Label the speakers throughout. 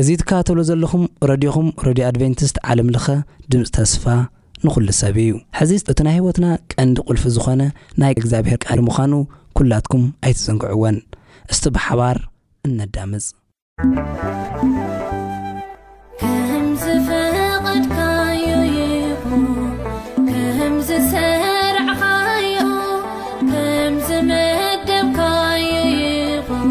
Speaker 1: እዚ ትከታተልዎ ዘለኹም ረድዮኹም ረድዮ ኣድቨንቲስት ዓለም ለኸ ድምጺ ተስፋ ንኹሉ ሰብ እዩ። ሕዚ እቲ ናይ ህይወትና ቀንዲ ቁልፊ ዝኾነ ናይ እግዚኣብሔር ቃል ምዃኑ ኩላትኩም ኣይትዘንግዕዎን። እስቲ ብሓባር እነዳምጽ።
Speaker 2: ከም ዝፈቐድካዮ ይኹን ከም ዝሰርዕካዮ ከም ዝመደብካዮ ይኹን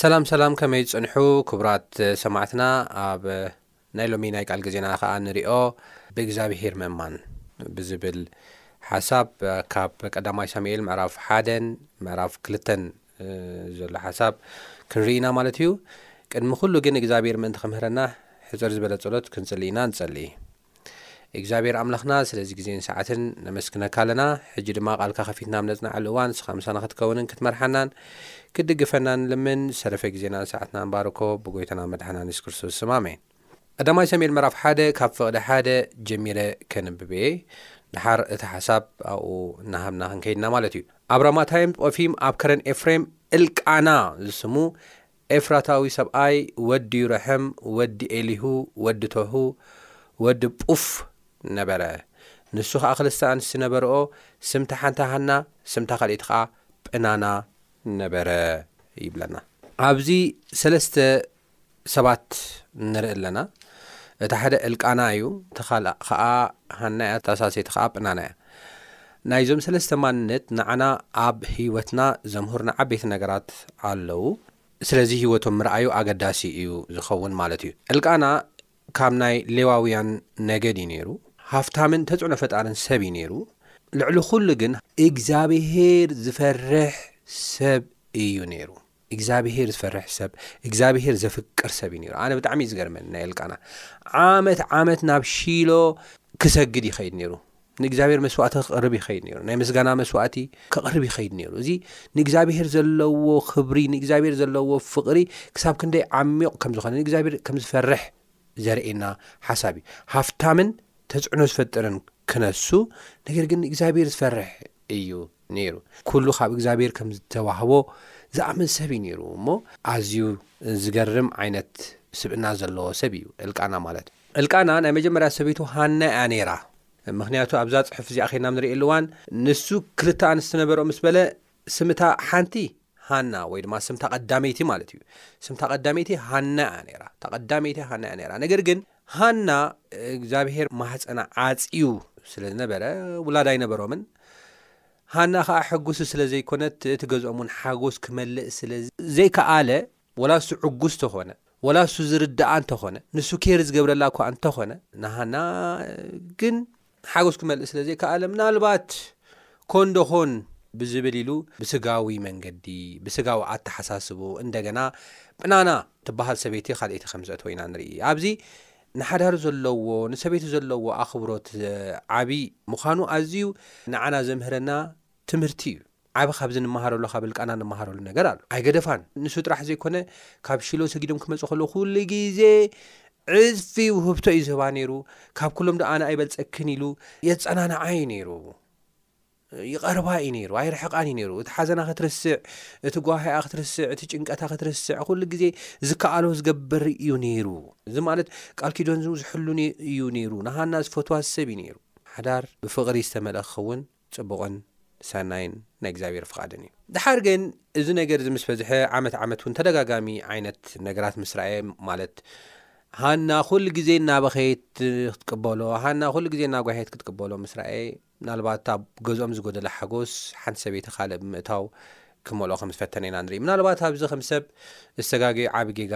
Speaker 2: ሰላም ሰላም
Speaker 3: ከመይ ጽንሑ ክቡራት ሰማዕትና ኣብ ናይ ሎሚ ናይ ቃል ግዜና ከኣ ንሪኦ ብእግዚኣብሄር ምእማን ብዝብል ሓሳብ ካብ ቀዳማይ ሳሙኤል ምዕራፍ ሓደን ምዕራፍ ክልተን ዘሎ ሓሳብ ክንርኢ ኢና ማለት እዩ ቅድሚ ኩሉ ግን እግዚኣብሄር ምእንቲ ክምህረና ሕጽር ዝበለ ጸሎት ክንጽሊ ኢና ንጸሊ እግዚኣብሔር ኣምላኽና ስለዚ ግዜን ሰዓትን ነመስግነካ ኣለና ሕጂ ድማ ቃልካ ከፊትና ኣብ ነጽናዓሉ እዋን ንስኻ ምሳና ክትከውንን ክትመርሓናን ክትድግፈናን ንልምን ዝተረፈ ግዜናን ሰዓትናን ባርኮ ብጎይታና መድሓናን የሱስ ክርስቶስ ስም ኣሜን ቀዳማይ ሰሙኤል ምዕራፍ ሓደ ካብ ፍቕዲ ሓደ ጀሚረ ከንብብ እየ ድሓር እቲ ሓሳብ ኣብኡ እናሃብና ክንከይድና ማለት እዩ ኣብ ራማታይም ጦፊም ኣብ ከረን ኤፍሬም እልቃና ዝስሙ ኤፍራታዊ ሰብኣይ ወዲ ዩረሐም ወዲ ኤሊሁ ወዲ ቶሁ ወዲ ጵፍ ነበረ፣ ንሱ ኸኣ ኽልተ ኣንስቲ ነበርኦ፣ ስምታ ሓንታ ሃና፣ ስምታ ኻልኤቲ ኸኣ ጵናና ነበረ ይብለና። ኣብዚ ሰለስተ ሰባት ንርኢ ኣለና፣ እቲ ሓደ እልቃና እዩ፣ እታ ኻልእ ኸኣ ሃና እያ፣ እታ ሳልሰይቲ ኸኣ ጵናና እያ። ናይዞም ሰለስተ ማንነት ንዓና ኣብ ህይወትና ዘምህሩና ዓበይቲ ነገራት ኣለዉ። ስለዚ ህይወቶም ምርኣዩ ኣገዳሲ እዩ ዝኸውን ማለት እዩ። እልቃና ካብ ናይ ሌዋውያን ነገድ እዩ ነይሩ። ሃፍታምን ተጽዕኖ ፈጣርን ሰብ እዩ ነይሩ። ልዕሊ ኹሉ ግን እግዚኣብሄር ዝፈርሕ ሰብ እዩ ነይሩ። እግዛቢሄር ዝፈርሕ ሰብ እግዛቢሄር ዘፍቅር ሰብ እዩ ነሩ ኣነ ብጣዕሚ እዩ ዝገርመኒ ናይ እልቃና ዓመት ዓመት ናብ ሺሎ ክሰግድ ይኸይድ ነሩ ንእግዚኣብሔር መስዋእቲ ክቕርብ ይኸይድ ነሩ ናይ ምስጋና መስዋእቲ ክቕርብ ይኸይድ ነሩ እዚ ንእግዚኣብሔር ዘለዎ ክብሪ ንእግዚኣብሔር ዘለዎ ፍቕሪ ክሳብ ክንደይ ዓሚቕ ከም ዝኾነ ንእግዚኣብሔር ከም ዝፈርሕ ዘርእየና ሓሳብ እዩ ሃፍታምን ተፅዕኖ ዝፈጥርን ክነሱ ነገር ግን ንእግዚኣብሔር ዝፈርሕ እዩ ነይሩ። ኩሉ ካብ እግዚኣብሔር ከም ዝተዋህቦ ዝኣምን ሰብ እዩ ነይሩ እሞ ኣዝዩ ዝገርም ዓይነት ስብእና ዘለዎ ሰብ እዩ እልቃና ማለት። እልቃና ናይ መጀመርያ ሰበይቱ ሃና እያ ነይራ ምክንያቱ ኣብዛ ጽሑፍ እዚኣ ኬድና ኣብ ንርእየሉ እዋን ንሱ ክልተ ኣንስቲ ነበርኦ ምስ በለ ስም እታ ሓንቲ ሃና ወይ ድማ ስም እታ ቀዳመይቲ ማለት እዩ ስም እታ ቀዳመይቲ ሃና እያ ነይራ እታ ቀዳመይቲ ሃና እያ ነይራ ነገር ግን ሃና እግዚኣብሄር ማህጸና ዓጽዩ ስለ ዝነበረ ውላድ ኣይነበሮምን። ሃና ኸኣ ሕጉስቲ ስለ ዘይኰነት እቲ ገዝኦም እውን ሓጐስ ክመልእ ስለ ዘይከኣለ ወላ እሱ ዕጉስ ተዀነ ወላ እሱ ዝርድኣ እንተዀነ ንሱ ኬር ዝገብረላ እኳ እንተዀነ ንሃና ግን ሓጎስ ክመልእ ስለ ዘይከኣለ ምናልባት ኮን ዶ ኾን ብዝብል ኢሉ ብስጋዊ መንገዲ ብስጋዊ ኣተሓሳስብኡ እንደገና ብናና ትበሃል ሰበይቲ ካልኤቲ ከም ዘእተወ ኢና ንርኢ። ኣብዚ ንሓዳሩ ዘለዎ ንሰበይቱ ዘለዎ ኣኽብሮት ዓቢ ምዃኑ ኣዝዩ ንዓና ዘምህረና ትምህርቲ እዩ። ዓቢ ካብዚ ንመሃረሉ ካብ ህልቃና ንመሃረሉ ነገር ኣሎ ኣይገደፋን ንሱ ጥራሕ ዘይኮነ ካብ ሽሎ ሰጊዶም ክመጹ ከለዉ ኩሉ ግዜ ዕጽፊ ውህብቶ እዩ ዝህባ ነይሩ ካብ ኩሎም ዶ ኣነ ኣይበልጸክን ኢሉ የጸናንዓ እዩ ነይሩ ይቐርባ እዩ ነይሩ ኣይርሕቃን እዩ ነይሩ እቲ ሓዘና ክትርስዕ እቲ ጓሂኣ ክትርስዕ እቲ ጭንቀታ ክትርስዕ ኩሉ ግዜ ዝከኣሎ ዝገብር እዩ ነይሩ እዚ ማለት ቃል ኪዶን ዝሕሉ እዩ ነይሩ ንሃና ዝፈትዋ ሰብ እዩ ነይሩ ሓዳር ብፍቕሪ ዝተመልአ ክኸውን ጽቡቕን ሰናይን ናይ እግዚኣብሔር ፍቓድን እዩ። ደሓር ግን እዚ ነገር እዚ ምስ በዝሐ ዓመት ዓመት እውን ተደጋጋሚ ዓይነት ነገራት ምስ ረኣየ ማለት ሃና ኩሉ ግዜ እናበኸየት ክትቅበሎ ሃና ኩሉ ግዜ እናጓየት ክትቅበሎ ምስ ረኣየ ምናልባት ኣብ ገዝኦም ዝጎደለ ሓጎስ ሓንቲ ሰበይቲ ካልእ ብምእታው ክመልኦ ከም ዝፈተነ ኢና ንርኢ ምናልባት ኣብዚ ከም ሰብ ዝተጋገዩ ዓቢ ጌጋ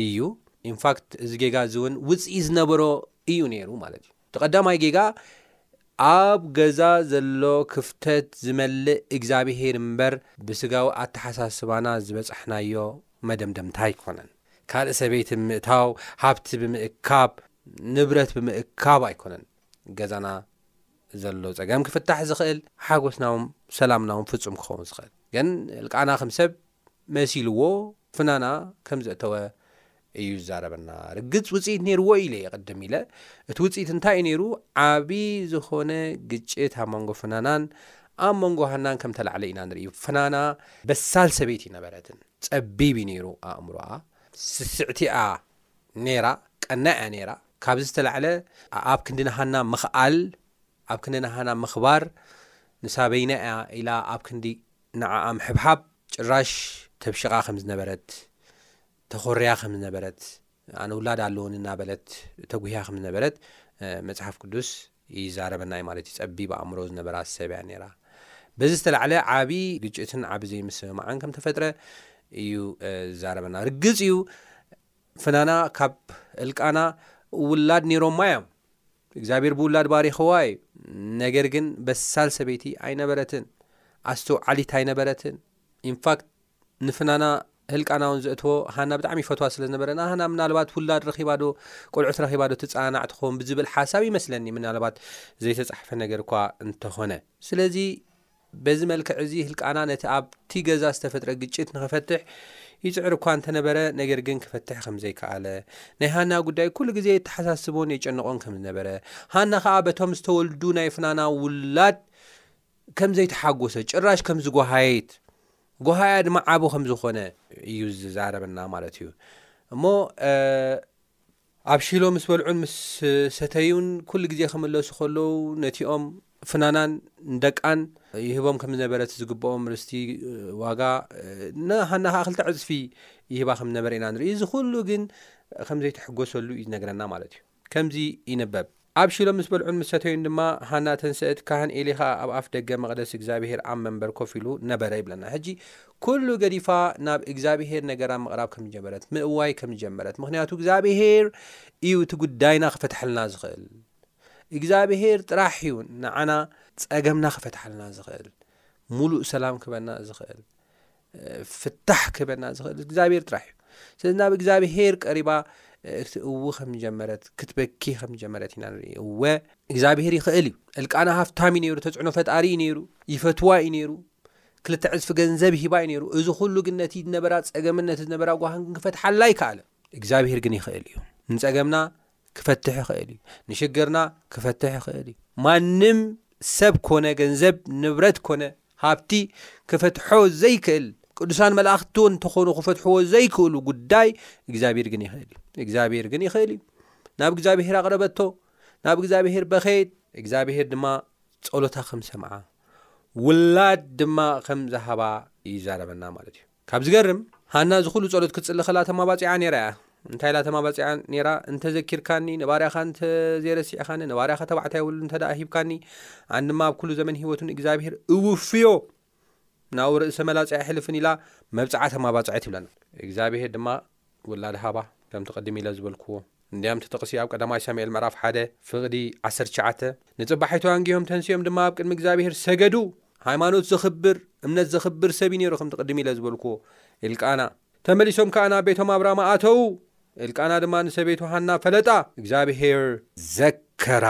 Speaker 3: እዩ ኢንፋክት እዚ ጌጋ እዚ እውን ውፅኢ ዝነበሮ እዩ ነይሩ ማለት እዩ እቲ ቀዳማይ ጌጋ ኣብ ገዛ ዘሎ ክፍተት ዝመልእ እግዚኣብሄር እምበር ብስጋዊ ኣተሓሳስባና ዝበጻሕናዮ መደምደምታ ኣይኮነን። ካልእ ሰበይቲ ብምእታው፣ ሃብቲ ብምእካብ፣ ንብረት ብምእካብ ኣይኮነን ገዛና ዘሎ ጸገም ክፍታሕ ዝኽእል ሓጎስናውን ሰላምናውን ፍጹም ክኸውን ዝኽእል። ግን እልቃና ክም ሰብ መሲልዎ ፍናና ከም ዘእተወ እዩ ዝዛረበና። ርግጽ ውጽኢት ነይርዎ ኢለ እየ ቅድም ኢለ። እቲ ውጽኢት እንታይ እዩ ነይሩ? ዓቢ ዝኾነ ግጭት ኣብ መንጎ ፍናናን ኣብ መንጎ ሃናን ከም ተላዕለ ኢና ንርኢ። ፍናና በሳል ሰበይቲ ኣይነበረትን። ጸቢብ እዩ ነይሩ ኣእምሮኣ። ስስዕቲ እያ ነይራ። ቀናእ እያ ነይራ። ካብዚ ዝተላዕለ ኣብ ክንዲ ንሃና ምኽኣል፣ ኣብ ክንዲ ንሃና ምኽባር፣ ንሳ በይና እያ ኢላ ኣብ ክንዲ ንዓኣ ምሕብሓብ ጭራሽ ተብሽቓ ከም ዝነበረት፣ ተኾርያ ከም ዝነበረት፣ ኣነ ውላድ ኣለወኒ እናበለት ተጉህያ ከም ዝነበረት መጽሓፍ ቅዱስ ይዛረበና እዩ ማለት እዩ። ጸቢብ ኣእምሮ ዝነበራ ሰብ እያ ነይራ። በዚ ዝተላዕለ ዓቢ ግጭትን ዓቢ ዘይምስምማዕን ከም ተፈጥረ እዩ ዝዛረበና። ርግጽ እዩ ፍናና ካብ እልቃና ውላድ ነይሮማ እዮም። እግዚኣብሔር ብውላድ ባሪኽዋ እዩ ነገር ግን በሳል ሰበይቲ ኣይነበረትን ኣስተውዓሊት ኣይነበረትን ኢንፋክት ንፍናና ህልቃናውን ዘእትዎ ሃና ብጣዕሚ ይፈትዋ ስለ ዝነበረ ናሃና ምናልባት ውላድ ረኺባዶ ቆልዑት ረኺባዶ ትጸናናዕ ትኸውን ብዝብል ሓሳብ ይመስለኒ ምናልባት ዘይተጻሕፈ ነገር እኳ እንተኾነ ስለዚ በዚ መልክዕ እዚ ህልቃና ነቲ ኣብቲ ገዛ ዝተፈጥረ ግጭት ንኽፈትሕ ይጽዕር እኳ እንተነበረ ነገር ግን ክፈትሕ ከም ዘይከኣለ። ናይ ሃና ጉዳይ ኩሉ ግዜ የተሓሳስቦን የጨንቖን ከም ዝነበረ፣ ሃና ከኣ በቶም ዝተወልዱ ናይ ፍናና ውላድ ከም ዘይተሓጎሰት፣ ጭራሽ ከም ዝጓሃየት፣ ጓሃያ ድማ ዓቢ ከም ዝኾነ እዩ ዝዛረበና ማለት እዩ። እሞ ኣብሺሎ ምስ በልዑን ምስ ሰተዩን ኩሉ ግዜ ክምለሱ ከለዉ ነቲኦም ፍናናን ንደቃን ይህቦም ከም ዝነበረቲ ዝግብኦም ርስቲ ዋጋ ንሃና ከኣ ክልተ ዕጽፊ ይህባ ከም ዝነበረ ኢና ንርኢ እዚ ኩሉ ግን ከም ዘይተሕጎሰሉ እዩ ዝነግረና ማለት እዩ ከምዚ ይንበብ ኣብሲሎም ምስ በልዑን ምስ ሰተዩን ድማ፣ ሃና ተንሰእት፣ ካህን ኤሊ ኸኣ ኣብ ኣፍ ደገ መቕደስ እግዚኣብሄር ኣብ መንበር ኮፍ ኢሉ ነበረ ይብለና። ሕጂ ኩሉ ገዲፋ ናብ እግዚኣብሄር ነገራ ምቕራብ ከም ዝጀመረት፣ ምእዋይ ከም ዝጀመረት፣ ምኽንያቱ እግዚኣብሄር እዩ እቲ ጉዳይና ክፈትሐልና ዝኽእል፣ እግዚኣብሄር ጥራሕ እዩ ንዓና ጸገምና ክፈትሓልና ዝኽእል፣ ሙሉእ ሰላም ክህበና ዝኽእል፣ ፍታሕ ክህበና ዝኽእል እግዚኣብሔር ጥራሕ እዩ ስለዚ ናብ እግዚኣብሔር ቀሪባ እቲ እው ከም ዝጀመረት ክትበኪ ከም ዝጀመረት ኢና ንርኢ እወ እግዚኣብሄር ይኽእል እዩ እልቃና ሃፍታም እዩ ነይሩ ተፅዕኖ ፈጣሪ እዩ ነይሩ ይፈትዋ እዩ ነይሩ ክልተ ዕፅፊ ገንዘብ ሂባ እዩ ነይሩ እዚ ኩሉ ግን ነቲ ዝነበራ ፀገምን ነቲ ዝነበራ ጓሃን ክፈትሓላ ይከኣለ እግዚኣብሄር ግን ይኽእል እዩ ንፀገምና ክፈትሕ ይኽእል እዩ ንሽግርና ክፈትሕ ይኽእል እዩ ማንም ሰብ ኮነ ገንዘብ ንብረት ኮነ ሃብቲ ክፈትሖ ዘይክእል ቅዱሳን መላእኽቲ እውን እንተኾኑ ክፈትሕዎ ዘይክእሉ ጉዳይ እግዚኣብሄር ግን ይኽእል እዩ እግዚኣብሄር ግን ይኽእል እዩ ናብ እግዚኣብሄር ኣቕረበቶ ናብ እግዚኣብሄር በኸየት እግዚኣብሄር ድማ ጸሎታ ከም ሰምዓ ውላድ ድማ ከም ዝሃባ ይዛረበና ማለት እዩ ካብ ዝገርም ሃና እዚ ኩሉ ጸሎት ክትጽሊ ከላ ተማባጺዓ ኔራ እያ እንታይ ኢላ ተማባጺዓ ኔራ እንተ ዘኪርካኒ ንባርያኻ እንተ ዘይረሲዕኻኒ ንባርያኻ ተባዕታይ ወሉድ እንተ ሂብካኒ ኣን ድማ ኣብ ኩሉ ዘመን ህይወቱ ንእግዚኣብሄር እውፍዮ ናው ርእሰ መላጺ ኣይሕልፍን ኢላ መብጽዓ ተማባጽዐት ይብለና እግዚኣብሄር ድማ ውላድ ሃባ፣ ከምቲ ቅድም ኢለ ዝበልክዎ፣ እንድያም ተጠቕሲ ኣብ ቀዳማይ ሳሙኤል ምዕራፍ ሓደ ፍቕዲ ዓሰርተ ትሽዓተ፣ ንጽባሒቱ ኣንጊሆም ተንሲኦም ድማ ኣብ ቅድሚ እግዚኣብሄር ሰገዱ፣ ሃይማኖት ዘኽብር፣ እምነት ዘኽብር ሰብ እዩ ነይሩ፣ ከምቲ ቅድም ኢለ ዝበልክዎ፣ ኤልቃና። ተመሊሶም ከኣ ናብ ቤቶም ኣብ ራማ ኣተዉ፣ ኤልቃና ድማ ንሰበይቱ ሃና ፈለጣ፣ እግዚኣብሄር ዘከራ፣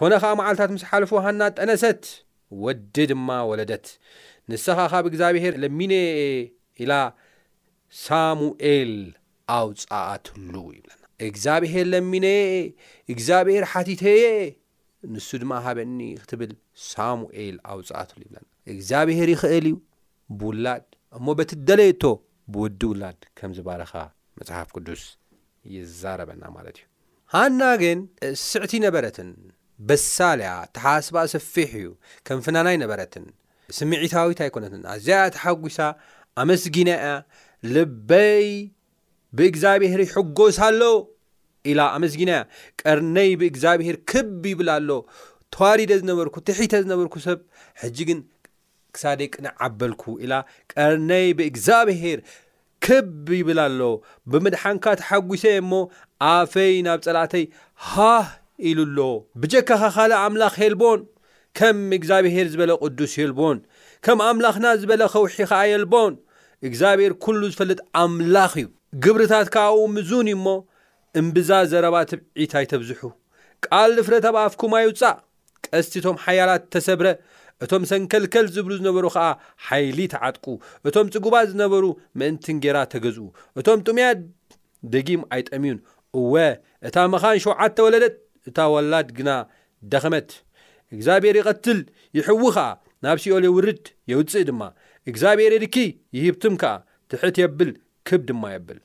Speaker 3: ኮነ ኸኣ መዓልታት ምስ ሓለፉ ሃና ጠነሰት፣ ወዲ ድማ ወለደት፣ ንሳ ኸኣ ካብ እግዚኣብሄር ለሚነ እየ ኢላ፣ ሳሙኤል ኣውጽኣትሉ ይብለና። እግዚኣብሄር ለሚነየ፣ እግዚኣብሄር ሓቲተየ፣ ንሱ ድማ ሃበኒ ክትብል ሳሙኤል ኣውጽኣትሉ ይብለና። እግዚኣብሄር ይኽእል እዩ ብውላድ እሞ በቲ ደለየቶ ብወዲ ውላድ ከም ዝባረኻ መጽሓፍ ቅዱስ ይዛረበና ማለት እዩ። ሃና ግን ስዕቲ ነበረትን፣ በሳል እያ፣ ኣተሓሳስባኣ ሰፊሕ እዩ፣ ከም ፍናን ኣይነበረትን። ስምዒታዊት ኣይኮነትን ኣዝያ እያ ተሓጒሳ ኣመስጊና እያ ልበይ ብእግዚኣብሄር ይሕጎስ ኣሎ ኢላ ኣመስጊና እያ ቀርነይ ብእግዚኣብሄር ክብ ይብል ኣሎ ተዋሪደ ዝነበርኩ ትሒተ ዝነበርኩ ሰብ ሕጂ ግን ክሳደይ ቅንዕ ኣበልኩ ኢላ ቀርነይ ብእግዚኣብሄር ክብ ይብል ኣሎ ብምድሓንካ ተሓጒሰ እየ እሞ ኣፈይ ናብ ጸላእተይ ሃህ ኢሉ ኣሎ። ብጀካኻ ካልእ ኣምላኽ የልቦን ከም እግዚኣብሄር ዝበለ ቅዱስ የልቦን ከም ኣምላኽና ዝበለ ከውሒ ከኣ የልቦን እግዚኣብሄር ኩሉ ዝፈልጥ ኣምላኽ እዩ ግብርታት ከኣኡ ምዙን እዩ እሞ እምብዛ ዘረባ ትብዒት ኣይተብዝሑ ቃል ድፍረት ኣብ ኣፍኩም ኣይውጻእ ቀስቲ እቶም ሓያላት ተሰብረ፣ እቶም ሰንከልከል ዝብሉ ዝነበሩ ኸኣ ሓይሊ ተዓጥቁ። እቶም ጽጉባት ዝነበሩ ምእንቲ እንጌራ ተገዝኡ፣ እቶም ጥሙያት ደጊም ኣይጠምዩን። እወ፣ እታ መኻን ሸውዓተ ወለደት፣ እታ ወላድ ግና ደኸመት። እግዚኣብሄር ይቐትል፣ ይሕዊ ኸኣ፣ ናብ ሲኦል የውርድ፣ የውጽእ ድማ። እግዚኣብሄር የድኪ፣ ይሂብትም ከኣ፣ ትሕት የብል፣ ክብ ድማ የብል።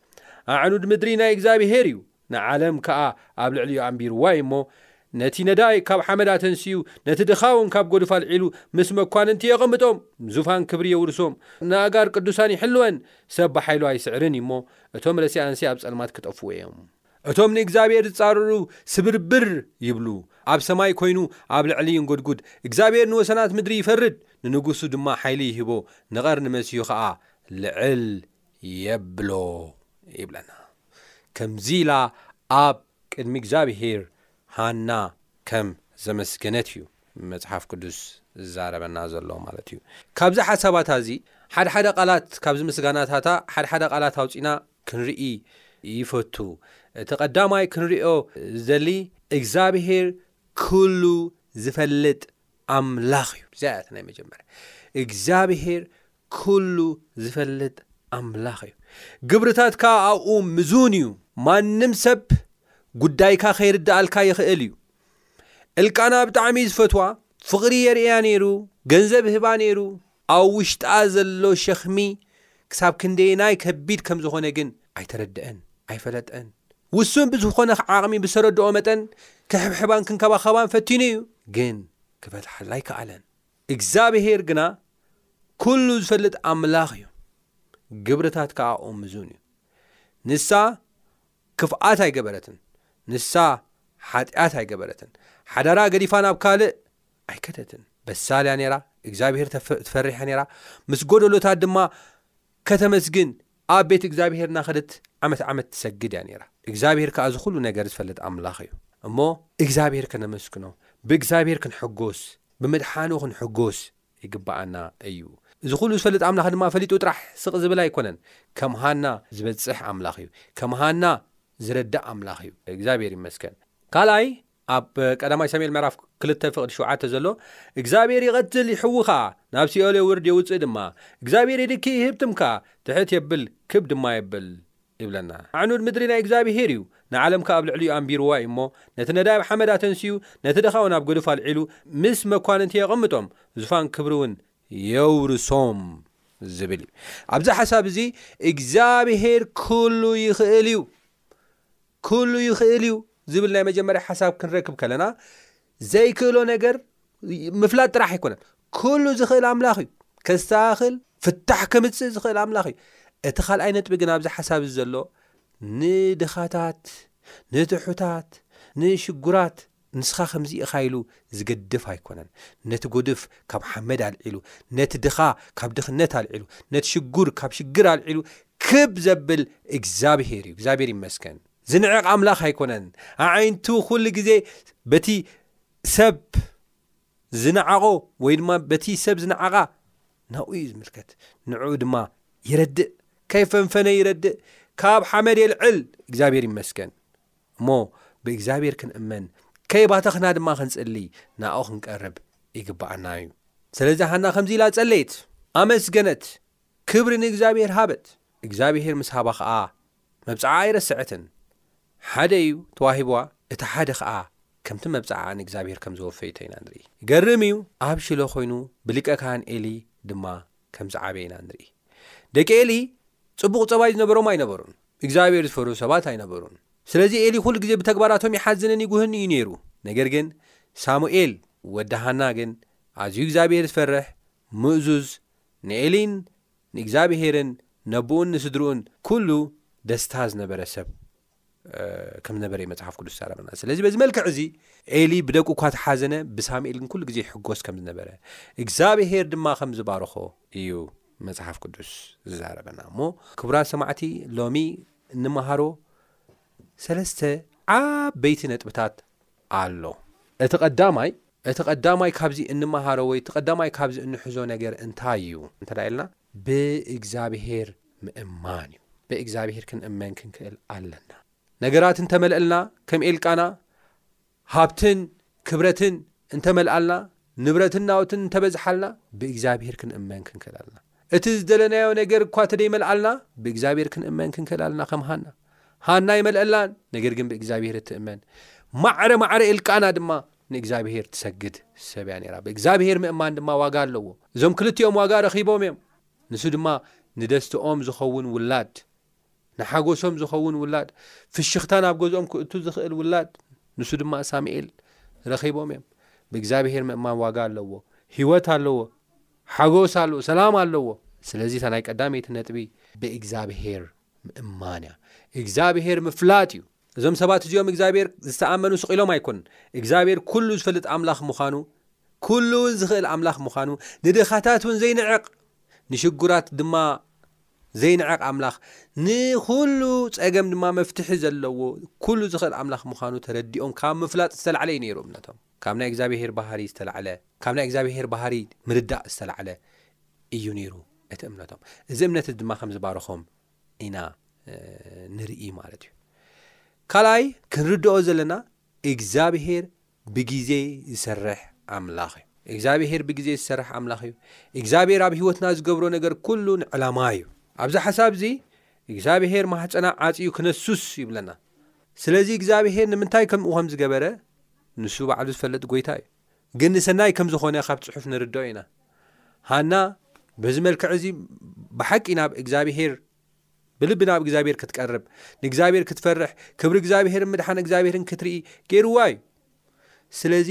Speaker 3: ኣዕኑድ ምድሪ ናይ እግዚኣብሄር እዩ። ንዓለም ከኣ ኣብ ልዕሊኡ ኣንቢርዋ እዩ እሞ፣ ነቲ ነዳይ ካብ ሓመድ ኣተንሲኡ፣ ነቲ ድኻውን ካብ ጐድፍ ኣልዒሉ፣ ምስ መኳንንቲ የቐምጦም፣ ዙፋን ክብሪ የውርሶም፣ ንኣእጋር ቅዱሳን ይሕልወን፣ ሰብ ብሓይሉ ኣይስዕርን እዩ እሞ፣ እቶም ረሲኣንሲ ኣብ ጸልማት ክጠፍኡ እዮም። እቶም ንእግዚኣብሄር ዝጻረሩ ስብርብር ይብሉ፣ ኣብ ሰማይ ኰይኑ ኣብ ላዕሊ ይንጐድጕድ፣ እግዚኣብሄር ንወሰናት ምድሪ ይፈርድ፣ ንንጉሱ ድማ ሓይሊ ይህቦ፣ ንቐርኒ መሲሑ ኸኣ ልዕል የብሎ ይብለና። ከምዚ ኢላ ኣብ ቅድሚ እግዚኣብሄር ሃና ከም ዘመስገነት እዩ መጽሓፍ ቅዱስ ዝዛረበና ዘሎ ማለት እዩ። ካብዚ ሓሳባታ እዚ ሓድሓደ ቃላት ካብዚ ምስጋናታታ ሓድሓደ ቃላት ኣውጺእና ክንርኢ ይፈቱ። እቲ ቀዳማይ ክንሪኦ ዝደሊ እግዚኣብሄር ኩሉ ዝፈልጥ ኣምላኽ እዩ። እዚኣ እያ እቲ ናይ መጀመርያ። እግዚኣብሄር ኩሉ ዝፈልጥ ኣምላኽ እዩ ግብርታትካ ኣብኡ ምዙን እዩ። ማንም ሰብ ጉዳይካ ከይርድኣልካ ይኽእል እዩ። እልቃና ብጣዕሚ ዝፈትዋ ፍቕሪ የርእያ ነይሩ ገንዘብ ይህባ ነይሩ ኣብ ውሽጣ ዘሎ ሸኽሚ ክሳብ ክንደየናይ ከቢድ ከም ዝኾነ ግን ኣይተረድኣን ኣይፈለጠን ውሱን ብዝኾነ ዓቕሚ ብዝተረድኦ መጠን ክሕብሕባን ክንከባኸባን ፈቲኑ እዩ ግን ክፈትሓላ ኣይከኣለን። እግዚኣብሄር ግና ኵሉ ዝፈልጥ ኣምላኽ እዩ፣ ግብርታት ከኣ እሙዙን እዩ። ንሳ ክፍኣት ኣይገበረትን፣ ንሳ ሓጢኣት ኣይገበረትን፣ ሓዳራ ገዲፋ ናብ ካልእ ኣይከደትን። በሳል እያ ነይራ፣ እግዚኣብሄር ትፈርሕ እያ ነይራ፣ ምስ ጐደሎታት ድማ ከተመስግን ኣብ ቤት እግዚኣብሄር እናኸደት ዓመት ዓመት ትሰግድ እያ ነይራ። እግዚኣብሄር ከኣ እዚ ዅሉ ነገር ዝፈልጥ ኣምላኽ እዩ እሞ፣ እግዚኣብሄር ከነመስግኖ፣ ብእግዚኣብሄር ክንሕጐስ፣ ብምድሓኑ ክንሕጐስ ይግብኣና እዩ። እዚ ዅሉ ዝፈልጥ ኣምላኽ ድማ ፈሊጡ ጥራሕ ስቕ ዝብል ኣይኰነን። ከም ሃና ዝበጽሕ ኣምላኽ እዩ። ከም ሃና ዝረዳእ ኣምላኽ እዩ። እግዚኣብሄር ይመስገን! ካልኣይ፣ ኣብ ቀዳማይ ሳሙኤል ምዕራፍ ክልተ ፍቕዲ ሸውዓተ ዘሎ እግዚኣብሔር ይቐትል ይሕውኻ ናብ ሲኦል የውርድ የውጽእ ድማ እግዚኣብሔር የድኪ ይህብትምካ ትሕት የብል ክብ ድማ የብል ይብለና። ኣዕኑድ ምድሪ ናይ እግዚኣብሔር እዩ ንዓለም ከኣ ኣብ ልዕሊኡ ኣንቢርዋ እዩ እሞ ነቲ ነዳይ ኣብ ሓመድ ኣተንስኡ ነቲ ድኻ ውን ኣብ ገዱፍ ኣልዒሉ ምስ መኳንንቲ የቐምጦም ዙፋን ክብሪ ውን የውርሶም ዝብል እዩ። ኣብዚ ሓሳብ እዚ እግዚኣብሔር ኩሉ ይኽእል እዩ ኩሉ ይኽእል እዩ ዝብል ናይ መጀመርያ ሓሳብ ክንረክብ ከለና ዘይክእሎ ነገር ምፍላጥ ጥራሕ ኣይኮነን ኩሉ ዝኽእል ኣምላኽ እዩ ከስተኻኽል ፍታሕ ከምጽእ ዝኽእል ኣምላኽ እዩ እቲ ካልኣይ ነጥቢ ግን ኣብዚ ሓሳብ እዚ ዘሎ ንድኻታት ንትሑታት ንሽጉራት ንስኻ ከምዚ ኢኻ ኢሉ ዝገድፍ ኣይኮነን ነቲ ጎድፍ ካብ ሓመድ ኣልዒሉ ነቲ ድኻ ካብ ድኽነት ኣልዒሉ ነቲ ሽጉር ካብ ሽግር ኣልዒሉ ክብ ዘብል እግዚኣብሄር እዩ እግዚኣብሄር ይመስገን ዝንዕቕ ኣምላኽ ኣይኮነን ኣዒንቱ ኩሉ ግዜ በቲ ሰብ ዝነዓቖ ወይ ድማ በቲ ሰብ ዝነዓቓ ናብኡ እዩ ዝምልከት ንዕኡ ድማ ይረድእ ከይፈንፈነ ይረድእ ካብ ሓመድ የልዕል እግዚኣብሔር ይመስገን እሞ ብእግዚኣብሔር ክንእመን ከይባተኽና ድማ ክንጽልይ ንኣኡ ክንቀርብ ይግባኣና እዩ ስለዚ ሃና ከምዚ ኢላ ጸለየት ኣመስገነት ክብሪ ንእግዚኣብሔር ሃበት እግዚኣብሔር ምስ ሃባ ኸኣ መብጽዓ ኣይረሰዐትን ሓደ እዩ ተዋሂብዋ እቲ ሓደ ከኣ ከምቲ መብጽዓኣ ንእግዚኣብሄር ከም ዘወፈይቶ ኢና ንርኢ ይገርም እዩ ኣብ ሽሎ ኮይኑ ብሊቀ ካህን ኤሊ ድማ ከም ዝዓበየ ኢና ንርኢ ደቂ ኤሊ ጽቡቕ ጸባይ ዝነበሮም ኣይነበሩን እግዚኣብሄር ዝፈርሁ ሰባት ኣይነበሩን ስለዚ ኤሊ ኩሉ ግዜ ብተግባራቶም ይሓዝንን ይጉህን እዩ ነይሩ ነገር ግን ሳሙኤል ወዲ ሃና ግን ኣዝዩ እግዚኣብሄር ዝፈርሕ ምእዙዝ ንኤሊን ንእግዚኣብሄርን ነቦኡን ንስድርኡን ኩሉ ደስታ ዝነበረ ሰብ ከም ዝነበረ እዩ መጽሓፍ ቅዱስ ዝዛረበና። ስለዚ በዚ መልክዕ እዚ ኤሊ ብደቁ እኳ ተሓዘነ፣ ብሳሙኤል ግን ኩሉ ግዜ ይሕጎስ ከም ዝነበረ፣ እግዚኣብሄር ድማ ከም ዝባረኾ እዩ መጽሓፍ ቅዱስ ዝዛረበና። እሞ ክቡራት ሰማዕቲ ሎሚ እንመሃሮ ሰለስተ ዓበይቲ ነጥብታት ኣሎ። እቲ ቀዳማይ እቲ ቀዳማይ ካብዚ እንመሃሮ ወይ እቲ ቀዳማይ ካብዚ እንሕዞ ነገር እንታይ እዩ እንተድኣ ኢልና ብእግዚኣብሄር ምእማን እዩ። ብእግዚኣብሄር ክንእመን ክንክእል ኣለና። ነገራት እንተመልእልና ከም ኤልቃና ሃብትን ክብረትን እንተመልኣልና ንብረትን ናውትን እንተበዝሓልና ብእግዚኣብሄር ክንእመን ክንክእል ኣለና። እቲ ዝደለናዮ ነገር እኳ ተደይመልኣልና ብእግዚኣብሔር ክንእመን ክንክእል ኣለና ከም ሃና ሃና ኣይመልኣላን ነገር ግን ብእግዚኣብሔር እትእመን ማዕረ ማዕረ ኤልቃና ድማ ንእግዚኣብሔር ትሰግድ ሰብ እያ ነራ ብእግዚኣብሔር ምእማን ድማ ዋጋ ኣለዎ እዞም ክልቲኦም ዋጋ ረኺቦም እዮም ንሱ ድማ ንደስትኦም ዝኸውን ውላድ ንሓጎሶም ዝኸውን ውላድ፣ ፍሽኽታ ናብ ገዝኦም ክእቱ ዝኽእል ውላድ፣ ንሱ ድማ ሳሙኤል፣ ረኺቦም እዮም። ብእግዚኣብሄር ምእማን ዋጋ ኣለዎ። ህይወት ኣለዎ። ሓጎስ ኣለዎ። ሰላም ኣለዎ። ስለዚ እታ ናይ ቀዳመይቲ ነጥቢ ብእግዚኣብሄር ምእማን እያ። እግዚኣብሄር ምፍላጥ እዩ። እዞም ሰባት እዚኦም እግዚኣብሔር ዝተኣመኑ ስቕ ኢሎም ኣይኮኑን። እግዚኣብሔር ኩሉ ዝፈልጥ ኣምላኽ ምዃኑ፣ ኩሉ እውን ዝኽእል ኣምላኽ ምዃኑ፣ ንድኻታት እውን ዘይንዕቕ፣ ንሽጉራት ድማ ዘይንዕቕ ኣምላኽ፣ ንኹሉ ጸገም ድማ መፍትሒ ዘለዎ ኩሉ ዝኽእል ኣምላኽ ምዃኑ ተረዲኦም ካብ ምፍላጥ ዝተላዕለ እዩ ነይሩ እምነቶም። ካብ ናይ እግዚኣብሔር ባህሪ ዝተላዕለ፣ ካብ ናይ እግዚኣብሔር ባህሪ ምርዳእ ዝተላዕለ እዩ ነይሩ እቲ እምነቶም። እዚ እምነት ድማ ከም ዝባረኾም ኢና ንርኢ ማለት እዩ ካልኣይ ክንርድኦ ዘለና እግዚኣብሄር ብግዜ ዝሰርሕ ኣምላኽ እዩ እግዚኣብሄር ብግዜ ዝሰርሕ ኣምላኽ እዩ እግዚኣብሄር ኣብ ህይወትና ዝገብሮ ነገር ኩሉ ንዕላማ እዩ ኣብዚ ሓሳብ እዚ እግዚኣብሄር ማህፀና ዓፅዩ ክነሱስ ይብለና ስለዚ እግዚኣብሄር ንምንታይ ከምኡ ከም ዝገበረ ንሱ ባዕሉ ዝፈለጥ ጎይታ እዩ ግን ሰናይ ከም ዝዀነ ኻብ ጽሑፍ ንርድኦ ኢና። ሃና በዚ መልክዕ እዚ ብሓቂ ናብ እግዚኣብሄር ብልቢ ናብ እግዚኣብሄር ክትቀርብ፣ ንእግዚኣብሄር ክትፈርሕ፣ ክብሪ እግዚኣብሄርን ምድሓን እግዚኣብሄርን ክትርኢ ገይርዋ እዩ። ስለዚ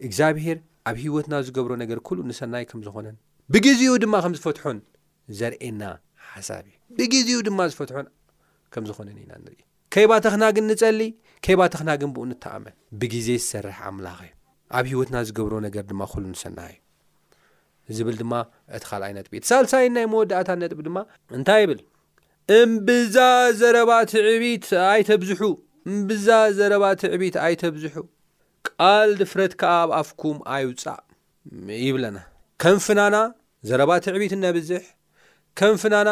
Speaker 3: እግዚኣብሄር ኣብ ህይወትና ዝገብሮ ነገር ኵሉ ንሰናይ ከም ዝዀነን ብግዜኡ ድማ ከም ዝፈትሖን ዘርእየና ሓሳብ እዩ። ብግዜኡ ድማ ዝፈትሖን ከም ዝዀነን ኢና ንርኢ። ከይባተኽና ግን ንጸሊ፣ ከይባተኽና ግን ብኡ ንተኣመን። ብጊዜ ዝሰርሕ ኣምላኽ እዩ፣ ኣብ ህይወትና ዝገብሮ ነገር ድማ ኩሉ ንሰናይ እዩ ዝብል ድማ እቲ ካልኣይ ነጥቢ እዩ። እቲ ሳልሳይን ናይ መወዳእታን ነጥቢ ድማ እንታይ ይብል? እምብዛ ዘረባ ትዕቢት ኣይተብዝሑ፣ እምብዛ ዘረባ ትዕቢት ኣይተብዝሑ፣ ቃል ድፍረት ከኣ ኣብ ኣፍኩም ኣይውጻእ ይብለና። ከም ፍናና ዘረባ ትዕቢት እነብዝሕ፣ ከም ፍናና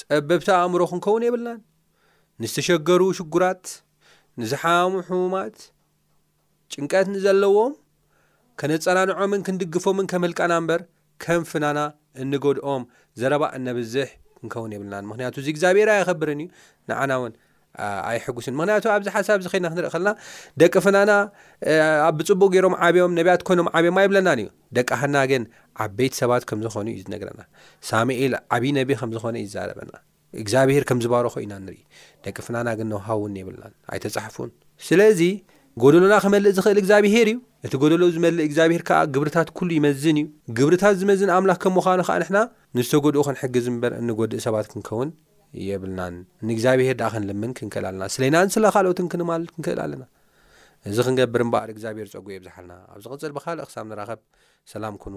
Speaker 3: ጸበብቲ ኣእምሮ ክንከውን የብልናን። ንዝተሸገሩ ሽጉራት፣ ንዝሓሙ ሕሙማት፣ ጭንቀት ንዘለዎም ከነጸናንዖምን ክንድግፎምን ከም ህልቃና እምበር ከም ፍናና እንጎድኦም ዘረባ እነብዝሕ ክንከውን የብልናን። ምክንያቱ እዚ እግዚኣብሔር ኣየኸብርን እዩ፣ ንዓና እውን ኣየሕጉስን። ምክንያቱ ኣብዚ ሓሳብ እዚ ከይና ክንርኢ ከለና ደቂ ፍናና ኣብ ብጽቡቅ ገይሮም ዓብዮም ነቢያት ኮይኖም ዓብዮም ኣይብለናን እዩ። ደቂ ሃና ግን ዓበይቲ ሰባት ከም ዝኾኑ እዩ ዝነግረና። ሳሙኤል ዓብይ ነቢ ከም ዝኾነ እዩ ዝዛረበና። እግዛብሄር ከም ዝባረኾ ኢና ንርኢ ደቂ ፍናና ግን ነው ሃው ውን የብልናን ኣይተጻሕፉን ስለዚ ጎደሎና ክመልእ ዝኽእል እግዛብሄር እዩ እቲ ጎደሎ ዝመልእ እግዛብሄር ከኣ ግብርታት ኩሉ ይመዝን እዩ ግብርታት ዝመዝን ኣምላኽ ከም ምዃኑ ከኣ ንሕና ንዝተጎድኡ ክንሕግዝ እምበር እንጎድእ ሰባት ክንከውን የብልናን ንእግዛብሄር ደኣ ክንልምን ክንክእል ኣለና ስለናን ስለ ካልኦትን ክንማልድ ክንክእል ኣለና እዚ ክንገብር እምበኣር እግዛብሄር ጸጉኡ የብዝሓልና ኣብ ዝቕጽል ብኻልእ ክሳብ ንራኸብ ሰላም ኩኑ